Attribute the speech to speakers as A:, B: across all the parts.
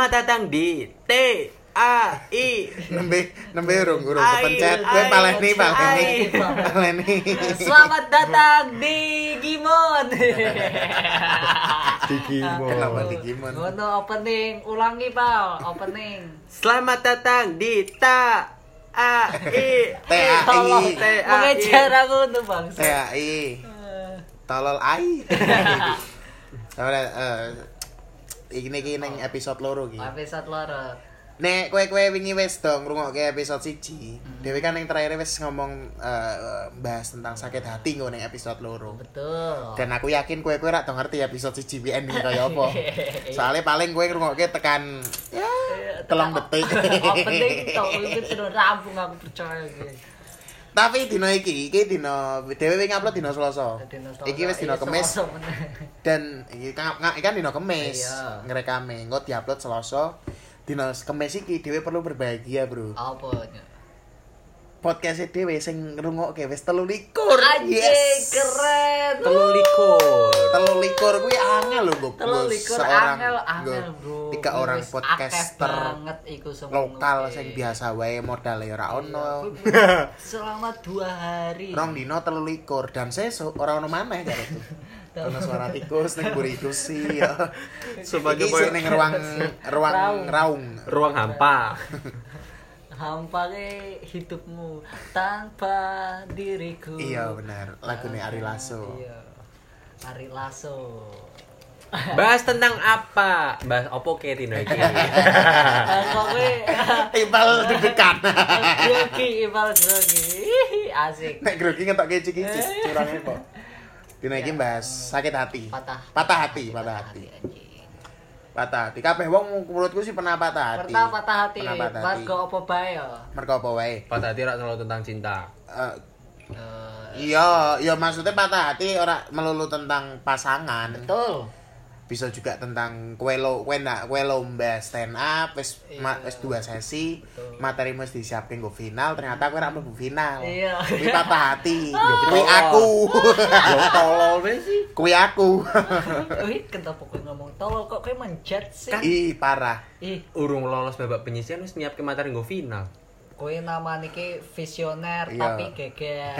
A: Selamat datang di T A I.
B: Nembe nembe urung urung
A: Ai,
B: kepencet.
A: Ai,
B: gue paleni paleni
A: ai.
B: paleni
C: Selamat datang di Gimon.
B: kenapa digimon
C: Ngono opening, ulangi pal, opening.
A: Selamat datang di Ta A I.
B: TAI.
A: Tolong, T A I.
C: Mengejar aku tuh bang.
B: TAI tolol ai Sama eh ini iki ning episode loro iki.
C: Episode loro.
B: Nek kowe kowe wingi wis dong ngrungokke episode siji. Dewe kan ning terakhir wis ngomong eh, bahas tentang sakit hati ngono ning episode loro.
C: Betul.
B: Dan aku yakin kowe kowe rak tau ngerti episode siji bi ending kaya apa. Soalnya paling kowe ngrungokke tekan ya telung detik.
C: Opening tok itu sudah rampung aku percaya gitu.
B: Tapi dino iki, iki dino dhewe wingi upload dino Selasa. Iki wis dino
C: iya,
B: Kamis dan iki kan iki kan dino Kamis.
C: Iya.
B: Ngerekame, engko diupload Selasa. Dino Kamis iki dhewe perlu berbahagia, Bro.
C: Apa?
B: Podcast dhewe sing ngrungokke wis 13.
C: Anjing keren.
A: Telu likur
B: Telu likur kuwi angel lho, Bro.
C: Telu likur
B: Seorang-
C: angel angel bro.
B: Tiga orang podcaster
C: banget iku semua.
B: lokal sing biasa wae modal ya ora ono.
C: Selama dua hari.
B: Rong dino telu likur dan sesuk ora ono maneh karo itu. Ono suara tikus ning buriku sih ya.
A: Sebagai
B: ning ruang ruang
C: Raung.
B: raung.
A: ruang hampa
C: Hampa ke hidupmu tanpa diriku.
B: Iya benar, lagune Ari Lasso.
C: Iya. Ari Lasso.
A: Bahas tentang apa? Bahas opo ke Tino iki
C: Eh, Kok kowe
B: Timbal deg-degan.
C: grogi, ibal grogi. Asik.
B: Nek grogi ngetokke cikicis curange kok. Dina iki bahas sakit hati.
C: Patah.
B: Patah hati, patah hati.
C: anjing.
B: Patah hati. Kabeh wong menurutku sih pernah patah hati.
C: Pernah patah hati.
B: Pernah patah hati.
C: Margo apa bae ya?
B: Mergo apa wae?
A: Patah hati rak selalu tentang cinta
B: Eh,
C: Eh,
B: Iya, iya maksudnya patah hati ora melulu tentang pasangan.
C: Betul.
B: Bisa juga tentang kue lo, kue nak kue lomba stand up, wis ma-
C: Iya.
B: wis dua sesi,
C: Betul.
B: materi mesti disiapin go final, ternyata kue rak mlebu final.
C: Iya.
B: Kuwi patah hati. Kuwi
A: tolol.
B: aku.
A: Tolol sih
B: Kuwi aku.
C: Wih, kenapa kowe ngomong tolol kok kowe menjat sih?
B: Ih, parah.
C: Ih,
A: Urung lolos babak penyisian wis nyiapke materi nggo final
C: kowe namanya ki visioner
B: Iya.
C: tapi gegel.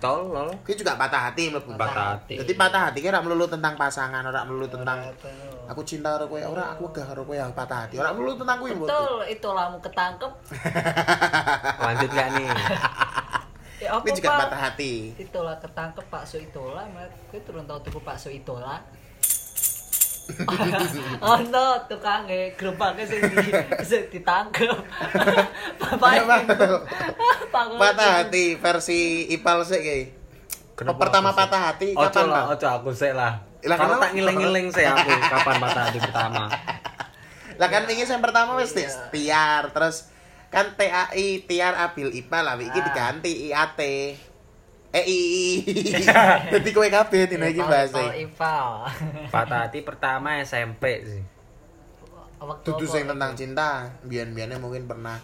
B: Heh.
A: Tolol
B: Kuwi juga patah hati mlebu.
A: Patah hati
B: Jadi patah hati ki ora melulu tentang pasangan, ora melulu tentang aku cinta karo kowe, ora aku gak karo kowe aku patah hati. Ora melulu tentang kuwi, Mbok.
C: Betul, itulah mu ketangkep.
A: Lanjut gak nih
C: Ya
B: Kuwi juga patah hati.
C: Itulah ketangkep Pak Suitola, mat. Kowe turun tau tuku Pak Suitola. Oh no, tukangnya gerobaknya sing di sing ditangkep. Bapak
B: Patah hati versi Ipal sih kayak.
A: Kenapa
B: pertama patah hati kapan,
A: lah,
B: Bang?
A: ojo aku sih lah
B: Lah,
A: tak ngiling-ngiling sih aku Kapan patah hati pertama
B: Lah kan wingi yang pertama wis
C: Iya.
B: tiar, terus kan TAI Tiar Abil Ipal lah iki
C: Ah.
B: diganti IAT. Eh I. Dadi kowe kabeh dina iki bahasa.
C: Ipal.
A: Patah hati pertama SMP sih
C: Waktu
B: Dudu
C: apa?
B: sing tentang cinta, biyen-biyene mungkin pernah.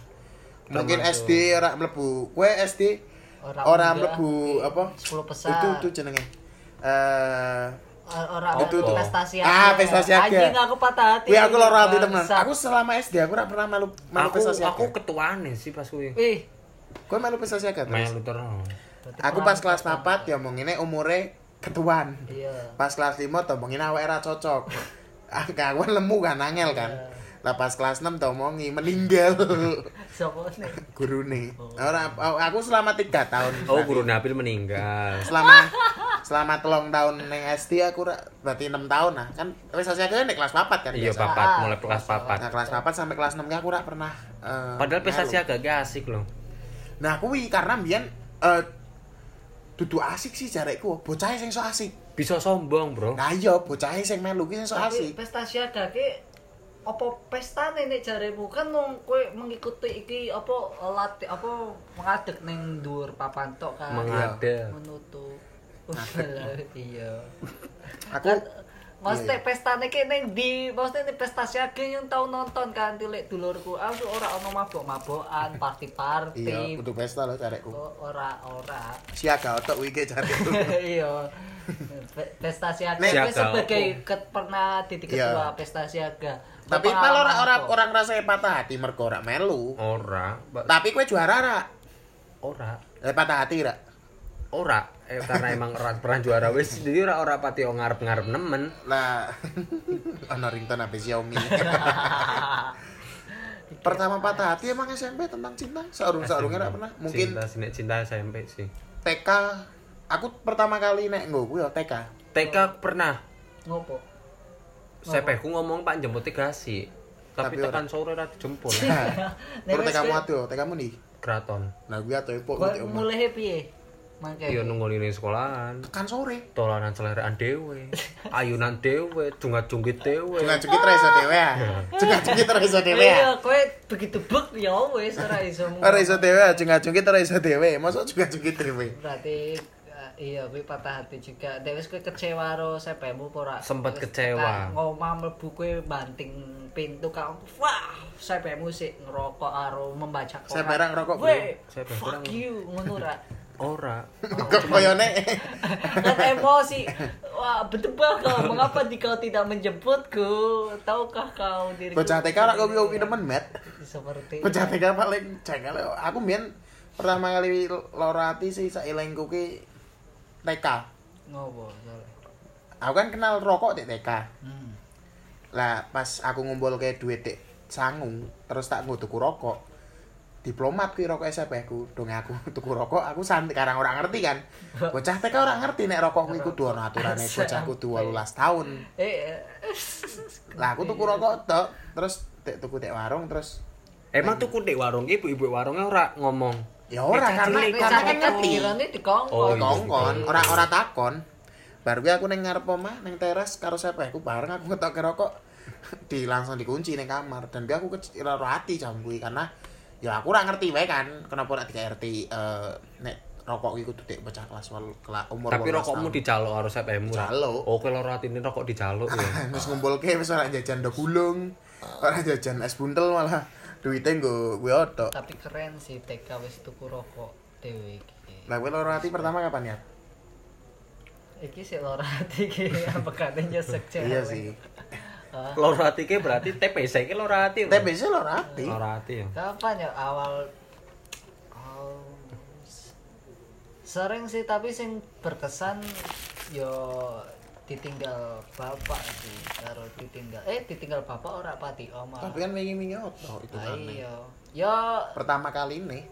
B: Mungkin SD ora mlebu. Kowe SD
C: Ora
B: ora mlebu apa?
C: 10 besar.
B: Itu itu jenenge. Eh
C: Orang
B: Itu
C: itu
B: tuh.
C: prestasi
B: Ah, prestasi aga.
C: Anjing aku patah hati.
B: Kuwi aku loro hati.
C: Bangsat.
B: Aku selama SD aku ora pernah melu
A: Aku
B: prestasi
A: aku
B: aku.
A: ketuane sih pas kuwi
C: Wih,
B: Kowe melu prestasi aga
A: Main
B: terus. Aku pas kelas
C: patah.
B: 4 ya omongine umure ketuan.
C: Iya.
B: Pas kelas 5 to omongin awake ora cocok. Angka aku lemu kan angel kan.
C: Iya.
B: Lah pas kelas 6 to omongi meninggal
C: Sopo nih?
B: gurune.
C: Oh.
B: Ora aku selama 3 tahun.
A: Oh guru Nabil meninggal
B: selama selama telung tahun neng SD aku ra, berarti 6 tahun nah kan prestasi aku nek kelas 4 kan
A: Iya papat
C: Ah,
A: mulai kelas papat
B: Nah, kelas 4 sampai kelas 6 aku ora pernah eh,
A: Padahal prestasi agak gak asik loh
B: Nah, kuwi karena mbiyen eh dudu asik sih jarekku, bocah sing so asik.
A: Bisa sombong bro
B: Nah iya, bocah sing melu ki sing so
C: Tapi
B: asik.
C: prestasi aga ki apa pesta nek jaremu kan wong kowe mengikuti iki apa latih apa mengadeg ning dhuwur papan tok kan.
A: Mengadeg.
C: Menutup.
B: Ngadeg.
C: iya.
B: Aku
C: Maksudnya
B: Iya,
C: pestane ki ning di, maksudnya pesta siaga yang tau nonton kan tilik dulurku. Aku ora ono mabok-mabokan, party-party.
B: Iya, kudu pesta lho carekku.
C: Oh, ora ora.
B: Siaga otok wiki carekku.
C: Iya. Pe- Pesta siaga
B: Nek-
C: sebagai ket- pernah titik
B: Iya.
C: ketua pesta siaga.
B: Tapi malah orang orang orang rasa patah hati mergo ora melu.
A: Ora.
B: Tapi kue juara ra.
A: ora.
B: Eh patah hati ra.
A: Ora, eh, karena emang ora pernah juara wis jadi ora ora pati ngarep-ngarep nemen.
B: Lah ono ringtone apa Xiaomi. Pertama patah hati emang SMP tentang cinta. Seorung-seorungnya ra pernah. Mungkin
A: cinta sinek cinta SMP sih.
B: TK aku pertama kali nek nggo kuwi ya TK.
A: TK aku pernah.
C: Ngopo?
A: SMP ku ngomong Pak jemput tiga sih. Tapi,
B: Tapi
A: tekan sore ora dijemput.
B: Nah, Terus TK mu
C: kowe-
B: atuh, TK mu nih.
A: Kraton.
B: Nah, gue atuh omah.
C: mulai piye? Mangke.
A: Iya nunggu ini sekolahan.
B: Tekan sore.
A: Tolanan selerean dewe. Ayunan dewe, jungkat-jungkit dewe.
B: Cungan cungkit ra iso dhewe ya. Cungan cungkit ra iso dhewe ya.
C: Iya, kowe begitu bek ya wis ora iso.
B: Ora iso dhewe, cungan cungkit ra iso dhewe. Mosok cungan cungkit dhewe.
C: Berarti eh, iya kuwi patah hati juga. Dek wis kowe kecewa karo sepemu apa ora?
A: Sempet kecewa.
C: Ngomah mlebu kowe banting pintu kau. Wah, sepemu sik ngerokok karo membaca koran.
B: Sepe ra ngerokok,
A: Sepe
C: fuck
A: barang.
C: you ngono ra.
A: Ora.
B: Koyone
C: kan emosi wah berdebar kau mengapa di kau tidak menjemputku tahukah kau diriku
B: bocah TK ra kok kopi nemen, Met.
C: seperti
B: Bocah TK paling jengkel. Aku mbiyen pertama kali loro ati sih sailengku ki TK.
C: ngopo soalnya
B: Aku kan kenal rokok di TK.
C: hmm.
B: Lah pas aku ngumpul ke duit dek sangung, terus tak nggo tuku rokok. Diplomat kuwi rokok SMP ku. Dong aku tuku rokok, aku santai karang ora ngerti kan. Bocah TK ora ngerti nek rokok kuwi kudu ana aturane bocah kudu 18 tahun.
C: eh eh,
B: Lah aku tuku rokok tok, terus dek tuku dek warung terus
A: Emang tuh di warung ibu-ibu warungnya ora ngomong.
B: ya ora karena karena kan ngerti.
C: dikongkon
A: Oh, iya.
B: Kongkon, ora ora takon. Baru aku ning ngarep omah ning teras karo siapa aku bareng aku ngetokke rokok di langsung dikunci ning kamar dan dia aku kecil hati jam kuwi karena ya aku ora ngerti wae kan kenapa nek dikai RT eh nek rokok kudu dek bocah kelas wal kelas umur
A: Tapi
B: 18
A: rokokmu dijaluk harus sepemu.
B: Dijaluk.
A: Oh, kalau ratine rokok dijaluk ya.
B: wis ngumpulke wis ora jajan do gulung, ora jajan es buntel malah duitnya nggo kuwi otok.
C: tapi keren sih TK wis tuku rokok dewe iki
B: Lah kuwi loro ati pertama kapan ya?
C: iki sik loro ati iki apa kate nyesek cewek
B: Iya sih.
A: Loro ati ki berarti TPC ki loro ati.
B: TBC loro ati.
A: Loro ati ya.
C: kapan ya awal oh, sering sih tapi sing berkesan yo ditinggal bapak sih karo ditinggal eh ditinggal bapak ora pati oma
B: Tapi kan wingi-wingi otok itu kan.
C: iya yo
B: Pertama kali nih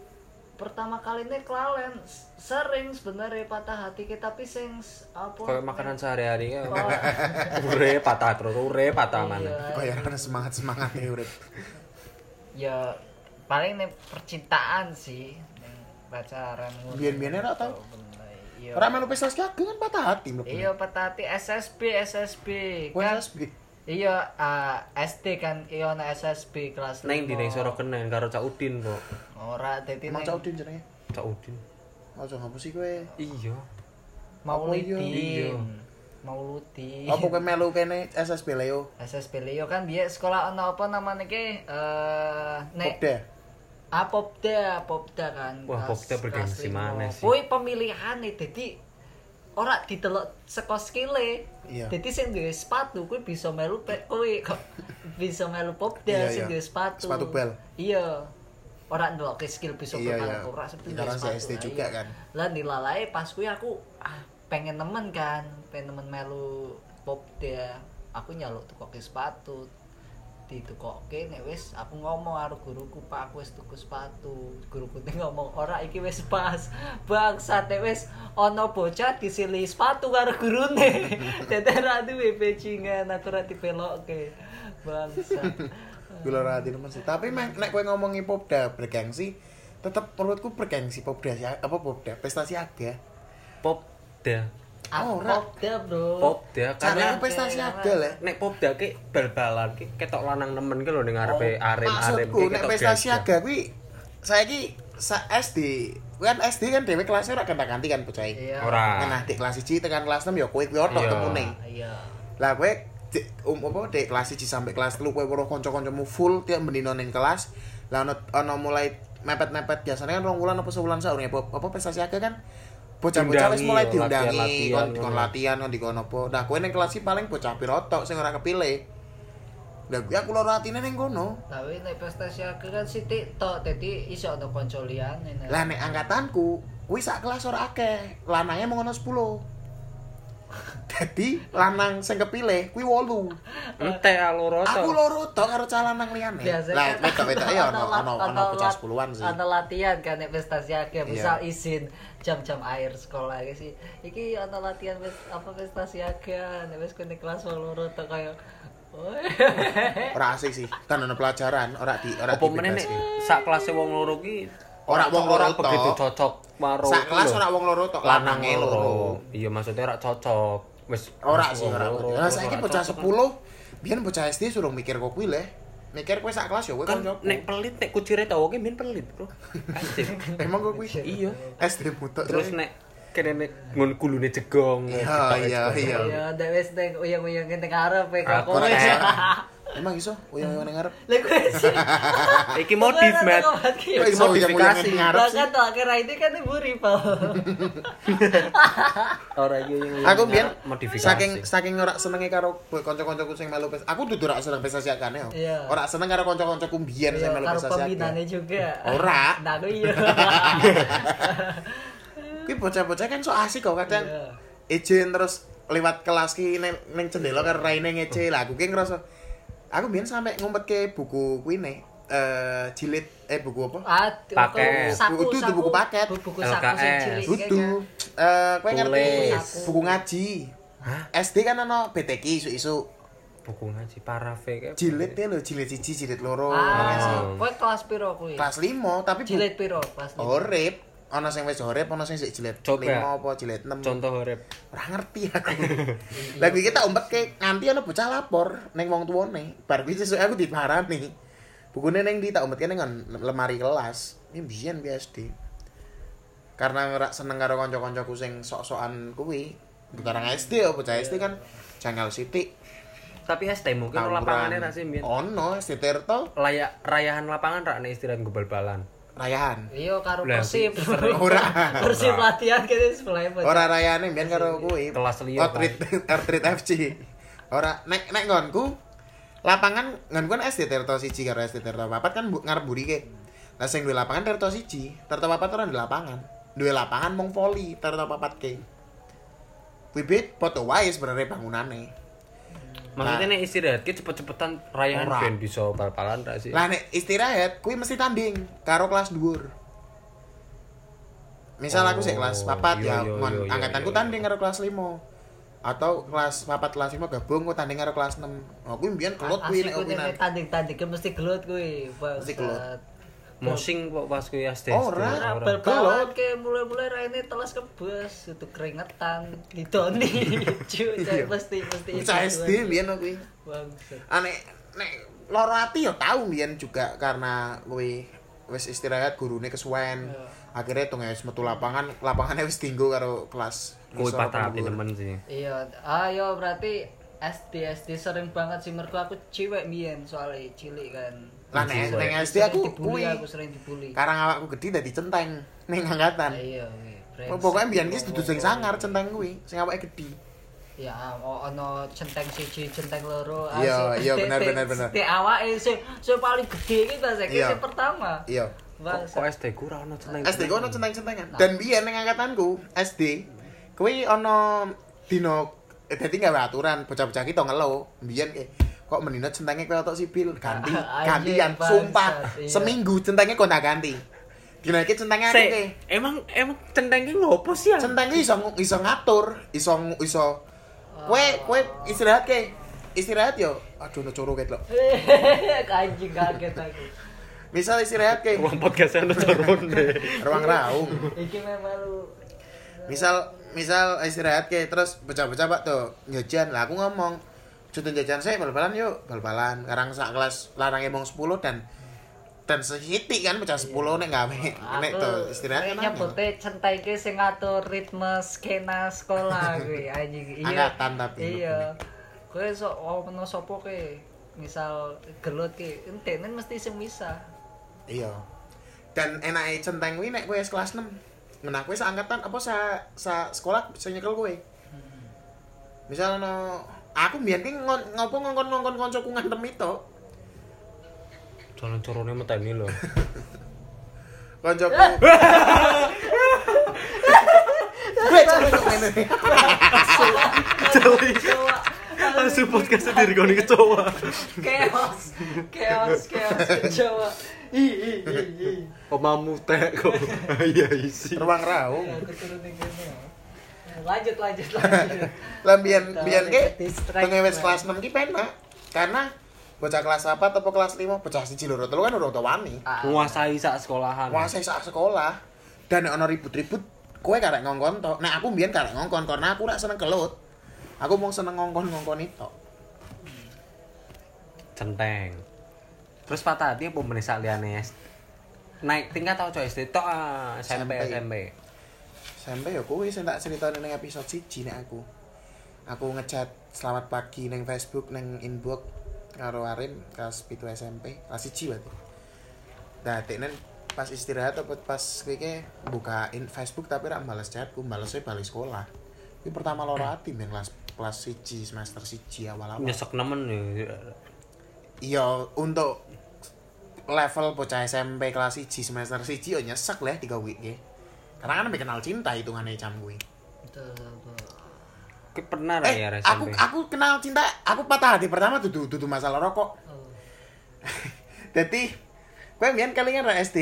C: pertama kali ini klalen S- sering sebenarnya patah hati kita tapi sing apa
A: Kayak makanan sehari-hari ya.
C: Oh,
A: Ure patah terus, ure patah mana.
C: iya.
B: kayak ada semangat semangat nih urip
C: ya paling nih percintaan sih pacaran ngono.
B: Biyen-biyen ora tau.
C: Bener, iya
B: orang melu pesta siaga kan patah hati
C: iya patah hati SSB SSB kan
B: SB
C: iya ah, SD kan iya ana SSB kelas
A: Neng di neng Soro Kenen karo Cak Udin kok.
C: ora dadi
B: emang
C: neng
B: cau din jenenge
A: Cak Udin.
B: mau ngapa sih kowe
A: Iya.
C: Maulidin
A: Iya.
C: Mauludin
B: apa kowe melu kene SSB Leo
C: SSB Leo kan biar sekolah ana apa namanya ke eh nek ah Popda Popda kan
A: Wah, Popda bergengsi mana sih?
C: Kuwi pemilihan nih jadi ora ditelok saka skille
B: Iya.
C: jadi sing duwe sepatu kuwi bisa melu kuwi kok bisa melu Popda
B: Iya,
C: sing
B: iya.
C: duwe sepatu
B: Sepatu bel.
C: iya ora ndelok ke skill bisa
B: Iya, iya.
C: ora
B: Karena
C: duwe
B: saya
C: sepatu,
B: SD juga
C: iya.
B: kan.
C: lah nilalai pas kuwi aku ah, pengen nemen kan pengen nemen melu Popda aku nyaluk tukoke sepatu ditukoke nek wis aku ngomong karo guruku Pak aku wis tuku sepatu. Guruku teh ngomong ora iki wis pas. Bangsat nek wis ana bocah disili sepatu karo gurune. Dadi ra duwe bajingan aku ra dipelokke bangsat.
B: Gue ora hati temen sih tapi nek kowe ngomongi Popda bergengsi tetep menurutku bergengsi Popda apa Popda? Pesta siaga
A: Popda.
C: Aku
B: ora.
C: popda bro
A: Popda karena
B: pesta siaga lah
A: nek popda ki bal-balan ki ketok lanang nemen ki lho ning ngarepe arem-arem
B: maksudku
A: ki
B: nek
A: gagah.
B: siaga kuwi saiki sa SD kan SD kan dhewe kelasnya ora ganti-ganti kan bocah
C: iya
A: Ora.
B: Nah, di kelas 1 tekan kelas 6 ya kowe kuwi otok
A: Iya.
B: temune.
C: iya
B: Lah kowe di- um, apa dek kelas 1 sampai kelas 3 kowe weruh kanca-kancamu full tiap mendino ning kelas. Lah ono ono mulai mepet-mepet biasanya kan rong wulan apa sebulan saur ya apa, apa prestasi akeh kan bocah-bocah wis mulai diundangi kon dikon
A: ngono.
B: latihan kon dikon apa. Nah kowe ning kelas paling bocah piro tok sing ora kepilih. Lah aku loro atine ning kono.
C: Tapi nek prestasi aku kan sithik tok, dadi iso ono kanca liyane.
B: Lah nek angkatanku kuwi sak kelas ora akeh, lanangnya mau ono 10. Dadi lanang sing kepilih kuwi 8.
A: Ente loro
B: Aku
A: to.
B: loro tok karo calanang liyane.
C: Biasanya
B: Lah
C: kan
B: wedok-wedok ya ono ono ono bocah 10-an sih.
C: Ono latihan kan nek prestasi akeh,
B: Iya.
C: misal izin jam-jam air sekolah iki sih. Iki ono latihan pes- apa prestasi akeh, nek wis kene kelas loro tok kaya
B: Ora asik sih. Kan ono pelajaran, ora di ora
A: Apa meneh nek
B: dibebaski.
A: sak kelas wong loro ki
B: Ora wong loro
A: begitu
B: tok.
A: cocok karo
B: Sak kelas ora wong loro tok,
A: lanang
B: lanange
A: loro. Iya maksudnya ora cocok. Wis
B: Ora sih
A: wong
B: ora. Lah saiki bocah
A: cocok,
B: 10 biyen bocah SD suruh mikir kok kuwi le. Mikir kowe sak kelas ya kowe
A: kan nek pelit nek kucire tau ki min pelit, Bro. SD.
B: Emang kok kuwi?
A: Iya.
B: SD mutok.
A: Terus nek kene nek ngun gulune jegong.
B: Iya,
A: Ketok
B: iya,
A: jegong.
B: iya.
C: Ya nek wis nek uyang-uyang ning arep kok
A: Aku
C: kowe.
B: Emang iso uyang-uyang ning ngarep.
C: Lha kowe sih.
A: Iki modif, Mat.
B: Uyang-uyang
A: Modifikasi.
B: ngarep
C: Lah kan tuh akhir ini kan ibu rival.
A: Ora iya yang
B: Aku biyen
A: modifikasi.
B: saking saking ora senenge karo kanca-kancaku sing melu pes. Aku dudu ora seneng prestasi akane yo.
C: Iya.
B: Ora seneng karo kanca-kancaku biyen sing
C: Iya,
B: melu
C: karo
B: prestasi
C: pembinane
B: akane.
C: juga.
B: Ora.
C: Nah, aku iya.
B: Kuwi bocah-bocah kan so asik kok kadang.
C: Iya.
B: Ejen terus lewat kelas ki ning ning jendela karo raine ngece lah aku ki ngerasa aku biyen sampe ngumpetke buku kuwi nih eh jilid eh buku apa?
C: Ah,
A: Paket.
C: saku,
B: Buku itu
C: saku.
B: buku paket.
C: Buku saku sing cilik
B: Dudu.
C: kayaknya.
B: Eh kowe ngerti buku ngaji.
A: Hah?
B: SD kan ana BTK isu-isu
A: buku ngaji parafe kayak
B: jilid ya lho, jilid siji, jilid loro.
C: Ah,
A: Oh.
C: kowe kelas piro kuwi?
B: Kelas 5 tapi
C: Jilid piro kelas lima?
B: Horep. Ana sing wis horep, ana sing sik jilid
A: Coba.
B: 5 apa jilid 6.
A: contoh urip
B: Ora ngerti aku. Lah kuwi kita umpet ke nganti ana bocah lapor ning wong tuwane. Bar kuwi sesuk aku diparani. Bukune ning di tak umpet ning lemari kelas. Ini biyen PSD. Karena ora seneng karo kanca-kancaku sing sok-sokan kuwi. Bukan SD ya, bocah SD kan janggal sithik.
A: tapi SD mungkin lapangannya ra sih mbiyen
B: Ono SD Tirto
A: layak rayahan lapangan rak nih istirahat gue bal-balan
B: rayahan.
C: Iya karo Persib.
B: Ora.
C: Persib latihan kene sebelah.
B: Ora rayane mbiyen karo kuwi.
A: Kelas liya,
B: Outreach Outreach FC. Ora nek nek nggonku lapangan nggonku kan SD Tirto 1 karo SD Tirto 4 kan bu, ngarep buri ke. Lah sing duwe lapangan Tirto 1, Tirto 4 ora di lapangan. Duwe lapangan mung voli Tirto 4 ke. Kuwi bet foto wae sebenarnya bangunane.
A: Maksudnya nih istirahat ki cepet-cepetan rayahan
B: Ora.
A: ben bisa bal-balan sih
B: Lah nek istirahat kuwi mesti tanding karo kelas dhuwur. Misal aku sih kelas
A: Oh,
B: 4
A: iya,
B: ya, mon angkatanku tanding karo kelas 5. Atau kelas 4 kelas 5 gabung ku tanding karo kelas 6. Oh, kuwi mbiyen kelut kuwi nek
C: kuwi tanding-tanding mesti gelut kuwi.
B: Mesti gelut.
A: Mosing kok pas kuwi SD
B: Ora.
C: Bal-balan ke mulai-mulai raine telas kebes, itu keringetan, didoni. Cuy,
B: Iya.
C: mesti mesti
B: Bocah SD
C: aja.
B: mbiyen kuwi.
C: Bangsat.
B: Ane nek loro ati ya tau mbiyen juga karena kuwi wis istirahat gurune kesuwen.
C: Iya.
B: Akhirnya tuh wis metu lapangan, lapangannya wis tinggo karo kelas.
A: kuwi patah hati
B: dhuwur.
A: temen sih
C: Iya, ayo berarti SD SD sering banget sih mergo aku cewek biyen soalnya cilik kan.
B: Lah nek ning SD aku kuwi
C: aku sering dibully.
B: karang awakku gede dadi centeng ning angkatan.
C: Iya,
B: Pokoknya biyen ki dudu sing sangar centeng kuwi, sing awake gede.
C: Ya, ono centeng siji, centeng loro.
B: Iya, iya, bener, bener, bener.
C: sik awake sing sing paling gede iki ta sik
B: Iya.
C: sing pertama.
B: Iya.
A: kok. SD ku ora ono celeng
B: SD ku ono centeng-centengan. Dan biyen ning angkatanku SD kuwi ono dino eh, dadi gawe aturan bocah-bocah kita ngeluh biyen ke kok menino centenge kowe otok sipil? Ganti gantian. sumpah
C: iya.
B: seminggu centenge kok tak ganti. Dino iki centenge aku
A: Sik,
B: ke
A: emang emang centeng ki ngopo sih ya
B: centenge iso iso ngatur iso iso. Kowe kowe istirahat ke? Istirahat yo? Aduh no coro ket lho
C: Anjing kaget aku.
B: misal istirahat ke?
A: Ruang podcast ono turun deh
B: ruang raung.
C: Iki memang lu
B: misal misal istirahat ke terus bocah-bocah pak tuh jajan lah aku ngomong cuti jajan saya bal-balan yuk. Bal-balan. Sekarang sak kelas larang emang 10 dan dan sehiti kan bocah 10 nek gawe nek tuh istirahat kan
C: nyebutnya centai ke sing ngatur ritme skena sekolah gue anjing iya.
B: Angkatan tapi.
C: iya. Kowe sok ono sapa ke misal gelut ke entene mesti semisah
B: iya. Dan enake centeng kuwi nek kowe kelas 6 Nah, kowe seangkatan apa sa, sa sekolah bisa nyekel kowe. Misal ono aku mbiyen ki ngon- ngopo ngongkon-ngongkon kancaku ngantem itu.
A: Jalan corone meteni lho.
B: Kancaku. Gue cara kok ngene.
C: Coba
A: Langsung podcast sendiri kau nih kecoa.
C: chaos chaos chaos coba ih ih ih ih
A: Omamu teh kok. Iya isi.
B: Ruang raung.
C: Lanjut lanjut lanjut
B: Lah biyen biyen ki
C: Distract.
B: pengewes kelas 6 ki penak. Karena bocah kelas 4 atau kelas 5 bocah siji loro telu kan udah tau wani.
C: Ah,
A: Menguasai sak sekolahan.
B: Kuasai saat sekolah. Dan nek ono ribut-ribut kowe karek ngongkon to. Nek aku mbiyen karek ngongkon karena aku rak seneng kelut. Aku mau seneng ngongkon-ngongkon itu.
A: Centeng. Terus patah hati apa liyane S- naik tingkat tau coy SD tok ah, SMP
B: SMP.
A: SMP.
B: Sampai ya kowe sing tak critani ning episode 1 nek aku. Aku ngechat selamat pagi ning Facebook ning inbox karo Arim kelas 7 SMP, kelas 1 berarti. Nah, teknen pas istirahat apa pas kowe bukain Facebook tapi rak balas chatku, balesnya balik sekolah. Ini pertama loro ati men kelas kelas 1 semester 1 awal-awal.
A: Nyesek nemen ya.
B: Iya, untuk level bocah SMP kelas 1 semester 1 yo nyesek lah tiga week Karena kan lebih kenal cinta hitungannya jam gue.
C: betul, betul.
A: Ki pernah
B: Eh,
A: ya
B: aku
A: SMP.
B: aku kenal cinta, aku patah hati pertama dudu dudu masalah rokok.
C: Oh.
B: Jadi kowe mbiyen kelingan ra SD,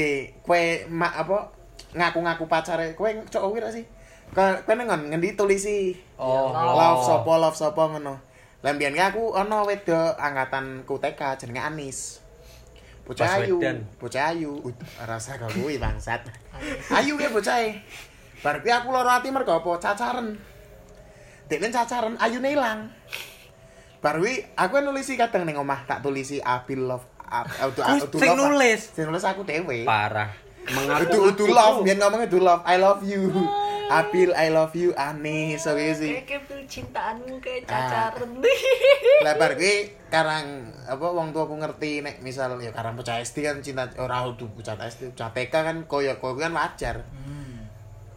B: kowe ma, apa ngaku-ngaku pacare, kowe cowok wira sih. Kowe nang ngendi tulisi
A: Oh,
B: love sapa love sapa ngono. Ki aku ana wedok angkatanku TK jenenge Anis. Bocah ayu, bocah ayu, rasa kau kuwi bangsat. Ayu ki bocah e. Bar kuwi aku loro ati mergo apa? Cacaren. Dekne cacaren ayune ilang. Bar kuwi aku nulisi kadang ning omah tak tulisi Abil love
A: Kuwi
B: Udu
A: sing nulis?
B: Sing nulis aku dhewe.
A: Parah.
B: Udu udu love, biyen ngomongnya udu love. I love you. Abil I love you Anis so gitu sih.
C: Kayak kayak cintaanmu kayak
B: Ah.
C: cacaran
B: lebar gue karang apa wong tua aku ngerti nek misal ya karang bocah SD kan cinta ora kudu bocah SD bocah TK kan koyo koyo kan wajar
C: Hmm.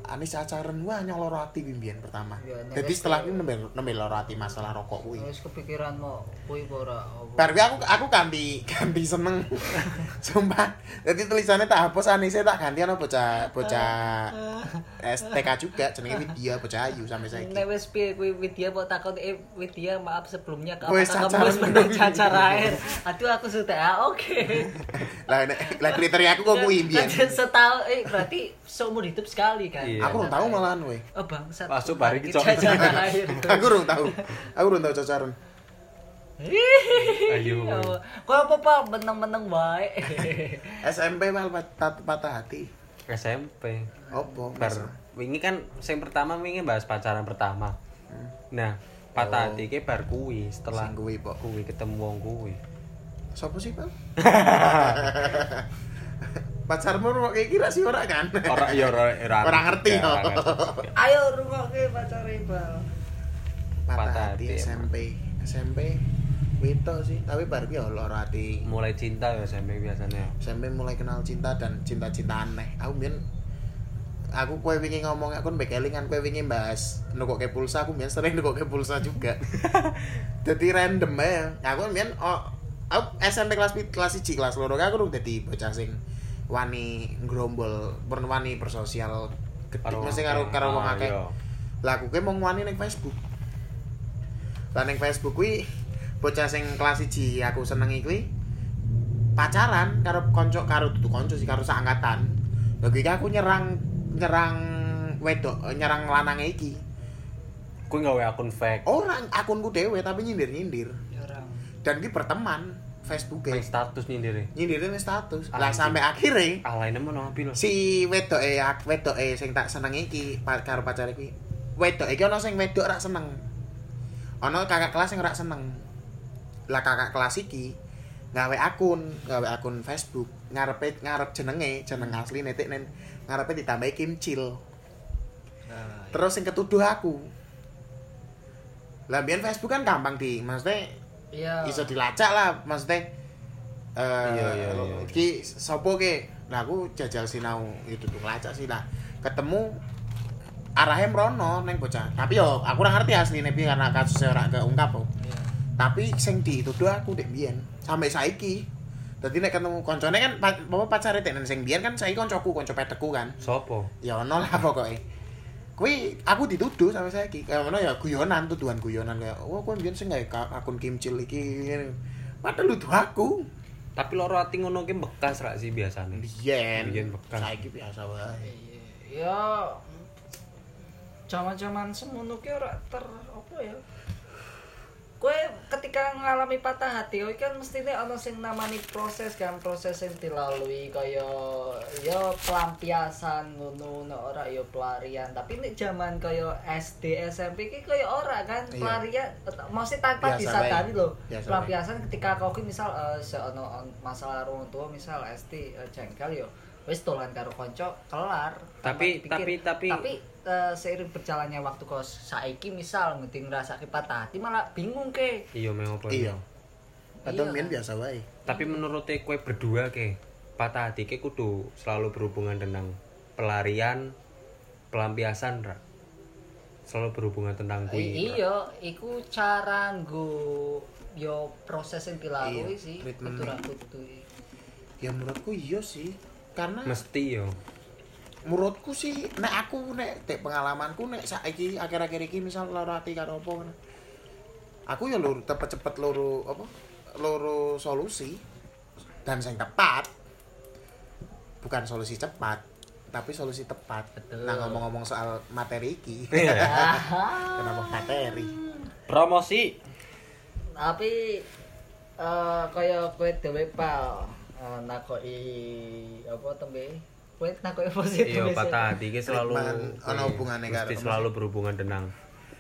B: Anis acaran wah nyolor hati bimbian pertama
C: Ya,
B: jadi setelah ini nembe nembe loro hati masalah rokok kuwi
C: Wis kepikiran mau kuwi apa ora apa.
B: Bar kuwi aku aku ganti ganti seneng sumpah jadi tulisannya tak hapus Anisnya tak ganti ana bocah bocah STK juga jenenge Widya bocah ayu sampai saiki
C: Nek wis piye kuwi Widya mau takon eh Widya maaf sebelumnya apakah kamu
B: belum?
C: cacar air? Aduh aku sudah ah, oke.
B: lah nek lah kriteria aku kok kuwi mbiyen
C: Kan Setahun eh berarti seumur hidup sekali kan.
A: Iya.
B: aku belum tahu malahan weh
C: Oh bangsat.
A: Masuk bari ki,
B: aku urung tahu aku urung tahu cacaran
A: Ayo.
C: Kok apa Pak meneng-meneng wae.
B: SMP mal patah, hati
A: SMP.
B: opo
A: Bar wingi kan sing pertama wingi bahas pacaran pertama. Nah, patah
B: Oh.
A: hati ki bar kuwi setelah
B: kuwi, Pok.
A: kuwi ketemu wong kuwi.
B: Sopo sih bang pacarmu kok kayak kira sih ora kan
A: Ora ya ora ora
B: Ora ngerti,
A: ya,
B: yo.
A: ngerti.
C: Ayo rungokke pacare Bal.
B: patah
A: Patah
B: hati SMP SMP Wito sih tapi baru ya loro hati
A: Mulai cinta ya SMP biasanya.
B: SMP mulai kenal cinta dan cinta-cinta aneh aku mien aku kue wingi ngomong aku mbek kelingan kue wingi bahas nukoke pulsa aku mien sering nukoke pulsa juga jadi random ya aku mien oh aku SMP kelas kelas 1 kelas loro aku udah jadi bocah sing wani grombol pern wani bersosial gede mesti karo karo wong
A: Ah,
B: akeh.
A: iya.
B: lah aku ki mau wani ning Facebook. Lah ning Facebook kuwi bocah sing kelas 1 aku senengi kuwi pacaran karo konco karo tutu konco sih karo seangkatan. Lagi aku nyerang nyerang wedok nyerang lanang iki.
A: Kuwi gawe akun fake.
B: orang akunku dewe tapi nyindir nyindir
C: Orang.
B: dan ki berteman Facebook
A: Main status nyindir.
B: nyindirin status. Lah sampai akhirnya
A: Alaine mana apil.
B: si wedok e wedok e sing tak seneng iki karo pacare iki wedok iki ana sing wedok rak seneng. Ana kakak kelas sing rak seneng. Lah kakak kelas iki gawe akun gawe akun Facebook. Ngarepe ngarep jenenge jeneng asli netik nen. Ngarepe ditambahi kimcil
C: Nah,
B: terus sing ketuduh aku. Lah Facebook kan gampang di, maksudnya
C: iya
B: iso dilacak lah, maksudnya eh
A: Iya, iya, iya.
B: iki sapa ke? Lah aku jajal sinau itu tuh ngelacak sih lah. Ketemu arahnya merono neng bocah. Tapi yo aku ora ngerti asline piye karena kasusnya ora keungkap kok.
C: Iya.
B: Tapi sing dituduh aku dek biyen sampai saiki. Dadi nek ketemu koncone kan pa- apa pacare dek sing biyen kan saiki koncoku, konco peteku kan.
A: Sopo?
B: Ya ono lah pokoknya. Kuwi aku dituduh sampai saiki. Kayak ngono ya guyonan tuduhan guyonan kayak oh kowe biyen sing akun kimcil iki. ngene." Padahal nuduh aku.
A: Tapi loro ati ngono ki bekas rak sih biasane.
B: Biyen.
A: Biyen bekas.
B: Saiki biasa wae.
C: Iya, ya zaman-zaman semono ki ora ter apa ya Kue ketika ngalami patah hati, kowe kan mestine ana sing namani proses kan, proses yang dilalui kaya ya pelampiasan ngono nek ora ya pelarian. Tapi nek zaman kaya SD, SMP ki kaya ora kan
B: Iya.
C: pelarian mesti tanpa disadari
B: wae.
C: loh. Pelampiasan ketika kau misal eh, seono masalah orang tua misal SD eh, jengkel yo wis dolan karo konco kelar
A: Tapi- tapi- tapi-
C: tapi eh, seiring berjalannya waktu kau saiki misal ngerti ngerasa patah hati malah bingung ke
A: Iya meng opo.
B: Iya.
C: Iya.
B: Padahal biyen biasa wae.
A: Tapi menurut kowe berdua ke patah hati ke kudu selalu berhubungan tentang pelarian, pelampiasan ra. Selalu berhubungan tentang kuwi.
C: I- iya iku cara nggo yo proses yang dilalui
B: Iya,
C: sih
B: treatment.
C: kudu
B: Ya menurutku iya sih. Karena
A: Mesti yo.
B: menurutku sih nek aku nek dek pengalamanku nek saiki akhir-akhir iki misal lara ati karo apa ngono. Aku ya lur cepet-cepet loro apa? Loro solusi dan sing tepat. Bukan solusi cepat, tapi solusi tepat.
C: Betul.
B: Nah ngomong-ngomong soal materi iki.
A: Iya.
B: Kenapa materi?
A: Promosi.
C: tapi eh kaya kowe dhewe pal eh, nakoki apa tembe? Kowe nakoki positif
A: Iya patah hati. Selalu
B: hubungannya
A: mesti
B: karo-
A: selalu berhubungan dengan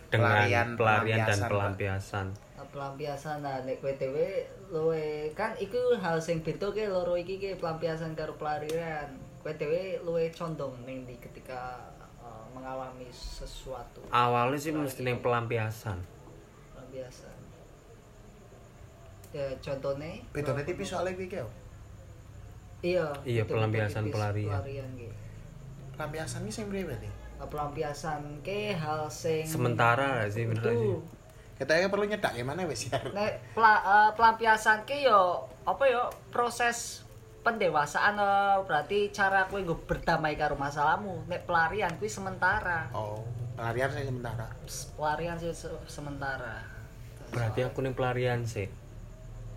A: dengan
B: Pelarian,
A: pelarian, dan
B: pelampiasan,
A: pelampiasan.
C: pelampiasan nah nek kowe dhewe luwe kan iku hal sing beda ke loro iki ke pelampiasan karo pelarian. Kowe dhewe luwe condong ning di ketika eh, mengalami sesuatu?
A: Awalnya sih mesti yang pelampiasan.
C: pelampiasan. Ya contohnya?
B: Bedone tipis soalnya iki yo.
C: Iya
A: Iya, pelampiasan pelarian.
C: pelarian ki.
B: Lampiasan iki sing berarti?
C: Nah, pelampiasan ke hal sing
A: Sementara gak sih bener sih.
B: Kita perlu nyedak gimana wis ya.
C: Nek pela- eh, pelampiasan ki yo apa yo proses pendewasaan eh, berarti cara kowe nggo berdamai karo masalahmu. Nek pelarian kuwi sementara.
B: Oh, pelarian saya sementara.
C: Pelarian sih se- sementara.
A: Berarti aku nih pelarian sih.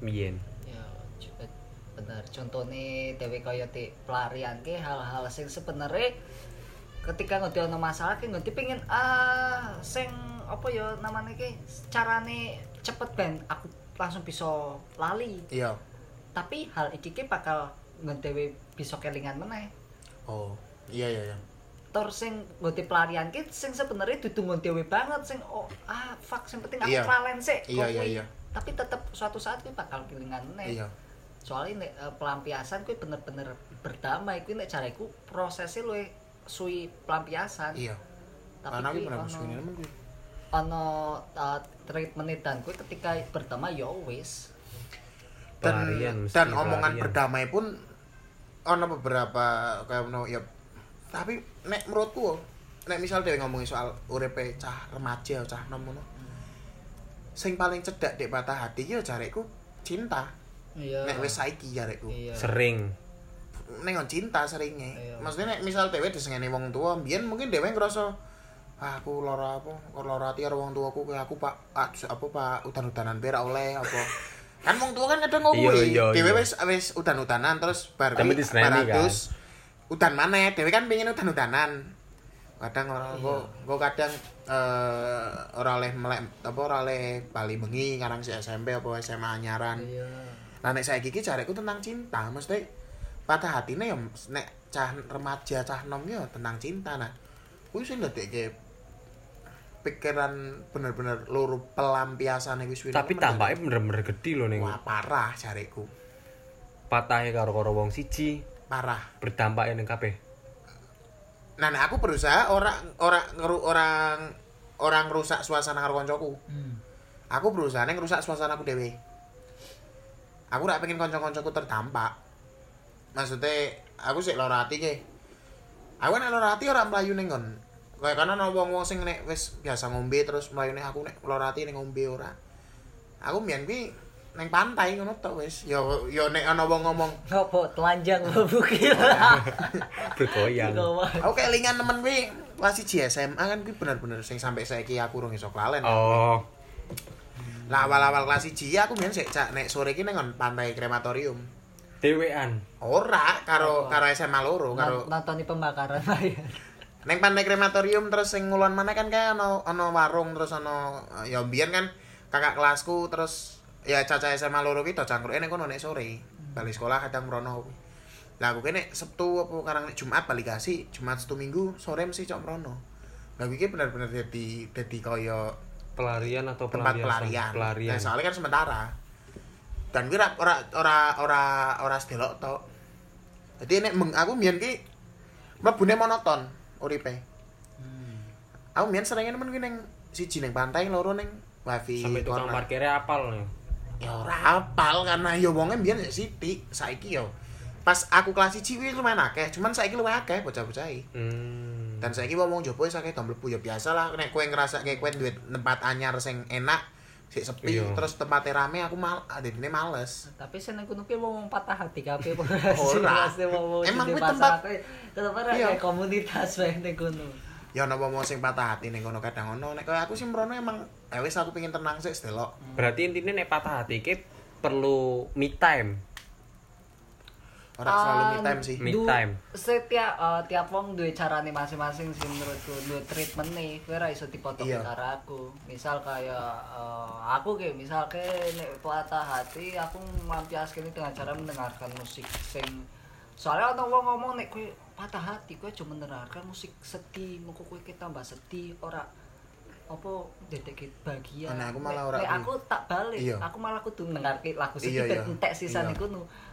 A: Mien.
C: Bener. Contohnya dewe kaya di pelarian ki hal-hal sing sebenarnya ketika ngerti ono masalah ki ngerti pengen ah sing apa ya namanya ki carane cepet ben aku langsung bisa lali
B: Iya.
C: tapi hal iki ki bakal ngedewe bisa kelingan meneh
B: Oh, iya iya iya.
C: tor sing ngerti pelarian ki sing sebenarnya dudu ngedewe banget sing oh ah fuck sing penting aku
B: Iya.
C: kelalen sik
B: Iya, iya, iya.
C: tapi tetep suatu saat kuwi bakal kelingan meneh
B: Iya.
C: Soalnya nek eh, pelampiasan kuwi bener-bener berdamai. Kuwi nek caraku prosesnya luwih suwi pelampiasan.
B: Iya.
C: tapi kuwi
B: pernah
C: ono ono uh, treatment dan kuwi ketika berdamai ya wis.
B: Dan,
A: mesti
B: dan omongan
A: pelarian.
B: berdamai pun ono beberapa kayak no ya tapi nek menurutku nek misal dia ngomongin soal uripe cah remaja cah nom ngono sing paling cedak dek patah hati ya jareku cinta
C: iya
B: nek wis saiki jareku
C: iya
A: Sering.
B: on cinta seringnya
C: Iya.
B: maksudnya nek misal dhewe disengeni wong tua mbiyen mungkin dhewe ngerasa ah, aku lara apa kok lara ati karo wong tuaku kayak aku pak ah, apa pak udan-udanan berak oleh apa kan wong tua kan kadang
A: Iya,
B: ngomong
A: iya,
B: dhewe
A: iya.
B: wis wis udan-udanan terus bar
A: Tapi
B: kuwi
A: diseneni, kan?
B: terus udan maneh dhewe kan pengen udan-udanan kadang ora
C: Iya.
B: kok kok kadang eh ora oleh melek apa ora oleh bali bengi karang si SMP apa SMA anyaran
C: iya
B: Nah nek saiki iki jareku tentang cinta, mesti patah hatine ya nek cah remaja cah nom ya tentang cinta nah. Kuwi sing ndadekke pikiran bener-bener loro pelampiasan wis wis.
A: Tapi tampaknya bener-bener gede loh ning
B: wah parah jareku.
A: patahnya karo karo wong siji
B: Parah.
A: berdampaknya ning kabeh.
B: Nah, nek aku berusaha orang orang ngeru orang orang rusak suasana karo koncoku.
C: Hmm.
B: Aku berusaha ning rusak suasana aku dhewe. Aku ora pengen kanca-kancaku terdampak. Maksudnya aku sik lara ati ke. Aku nek lara ati ora mlayu ning nggon. Kayak kana ana wong-wong sing nek wis biasa ngombe terus mlayu ning aku nek lara ati ning ngombe ora. Aku mbiyen kuwi ning pantai ngono tok wis. Ya ya nek ana wong ngomong,
C: Ngopo telanjang bukil.
A: bergoyang
B: aku kelingan temen kuwi kelas 1 SMA kan kuwi bener-bener sing sampai saiki aku urung iso klalen.
A: oh
B: Lah awal-awal kelas 1 aku mbiyen sik cak nek sore ki ning nggon pantai krematorium.
A: dewean
B: Ora karo
C: Apa?
B: karo SMA loro karo
C: Nonton pembakaran.
B: Neng pantai krematorium terus sing ngulon mana kan kayak ono ono warung terus ono ya mbiyen kan kakak kelasku terus ya caca SMA loro ki do cangkruk nek kono nek sore. Balik sekolah kadang mrono. kuwi. Lah aku kene Sabtu apa karang nek Jumat balik kasih, Jumat Sabtu Minggu sore mesti cok mrono. Lah kuwi ki bener-bener dadi dadi kaya
A: pelarian atau
B: tempat pelarian.
A: pelarian
B: Nah, soalnya kan sementara. Dan kuwi ora ora ora ora sedelok tok. Jadi nek meng- aku mbiyen ki mlebune monoton uripe.
C: Hmm.
B: Aku mbiyen sering nemen kuwi ning siji ning pantai loro ning wifi.
A: sampai tukang
B: corner.
A: parkirnya apal nih
B: Ya ora apal karena ya wonge mbiyen sik sithik, saiki yo. Pas aku kelas 1 kuwi lumayan akeh, cuman saiki luwih akeh bocah-bocah iki.
A: hmm.
B: Dan saiki wong-wong jopo wis akeh mlebu ya biasa lah nek kowe ngerasa kayak kowe duwe tempat anyar sing enak, sik sepi
A: Iya.
B: terus tempatnya rame aku mal adine males.
C: Tapi seneng kuno ki wong patah hati kabeh.
B: Ora. Emang kuwi tempat-
C: Kenapa ora
B: Iya.
C: komunitas wae ning kono.
B: Ya ana wong sing patah hati ning kono kadang ono nek kaya aku sih mrono emang ya wis aku pengen tenang sik sedelok.
A: berarti intinya nek patah hati ki perlu me time
B: Ora selalu me time sih.
A: Me
C: Du-
A: time.
C: Setiap eh, tiap wong duwe carane masing-masing sih menurutku duwe treatment nih. Kowe ora iso dipotoke
B: Iya.
C: karo aku. Misal kayak eh, aku kayak misal kayak nek patah hati aku melampiaskan ini dengan cara mendengarkan musik sing soalnya ada wong ngomong nek kowe patah hati kowe cuma mendengarkan musik sedih muka kowe kita tambah sedih ora apa dedek bahagia
B: Nah, aku malah ora
C: aku tak balik
B: Iya.
C: aku malah kudu mendengarkan lagu
B: Iya,
C: sedih
B: iya.
C: ben entek sisa
B: Iya.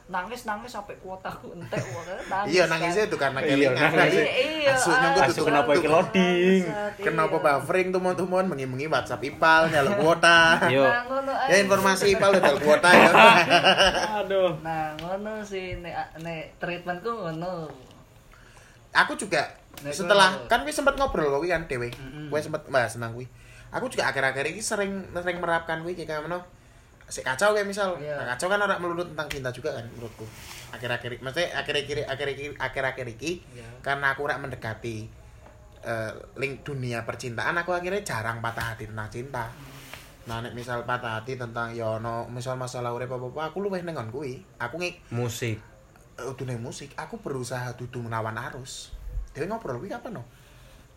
C: Nangis nangis sampai kuotaku entek nangis
B: Iya
C: kan.
B: nangisnya itu karena
A: Iya,
B: kelingan.
A: nangis.
C: Iya,
B: Asuknya
C: ah,
B: kudu
A: Asu kenapa
B: tutup.
A: iki loading?
C: Bangsat,
B: Kenapa
C: iya.
B: buffering tumon-tumon mengi-mengi WhatsApp Ipal nyaluk kuota.
A: Yo.
C: Nah,
B: Ya
C: ae.
B: informasi Ipal udah kuota ya.
A: aduh
C: Nah, ngono sih nek nek treatmentku ngono.
B: Aku juga setelah kan gue sempet ngobrol kok kan dewe. Gue sempet bahas tentang gue. Aku juga akhir-akhir ini sering sering merapkan gue kayak mana si kacau kayak misal.
C: Iya.
B: Nah, kacau kan orang melulu tentang cinta juga kan menurutku. Akhir-akhir maksudnya akhir-akhir akhir-akhir akhir-akhir ini
C: Iya.
B: karena aku rak mendekati eh, link dunia percintaan aku akhirnya jarang patah hati tentang cinta. Nah nek misal patah hati tentang ya no misal masalah urip apa apa aku luwih nengon kuwi. Aku ngi
A: musik.
B: Uh, dunia musik aku berusaha dudu menawan arus. Dewe ngobrol kuwi apa no?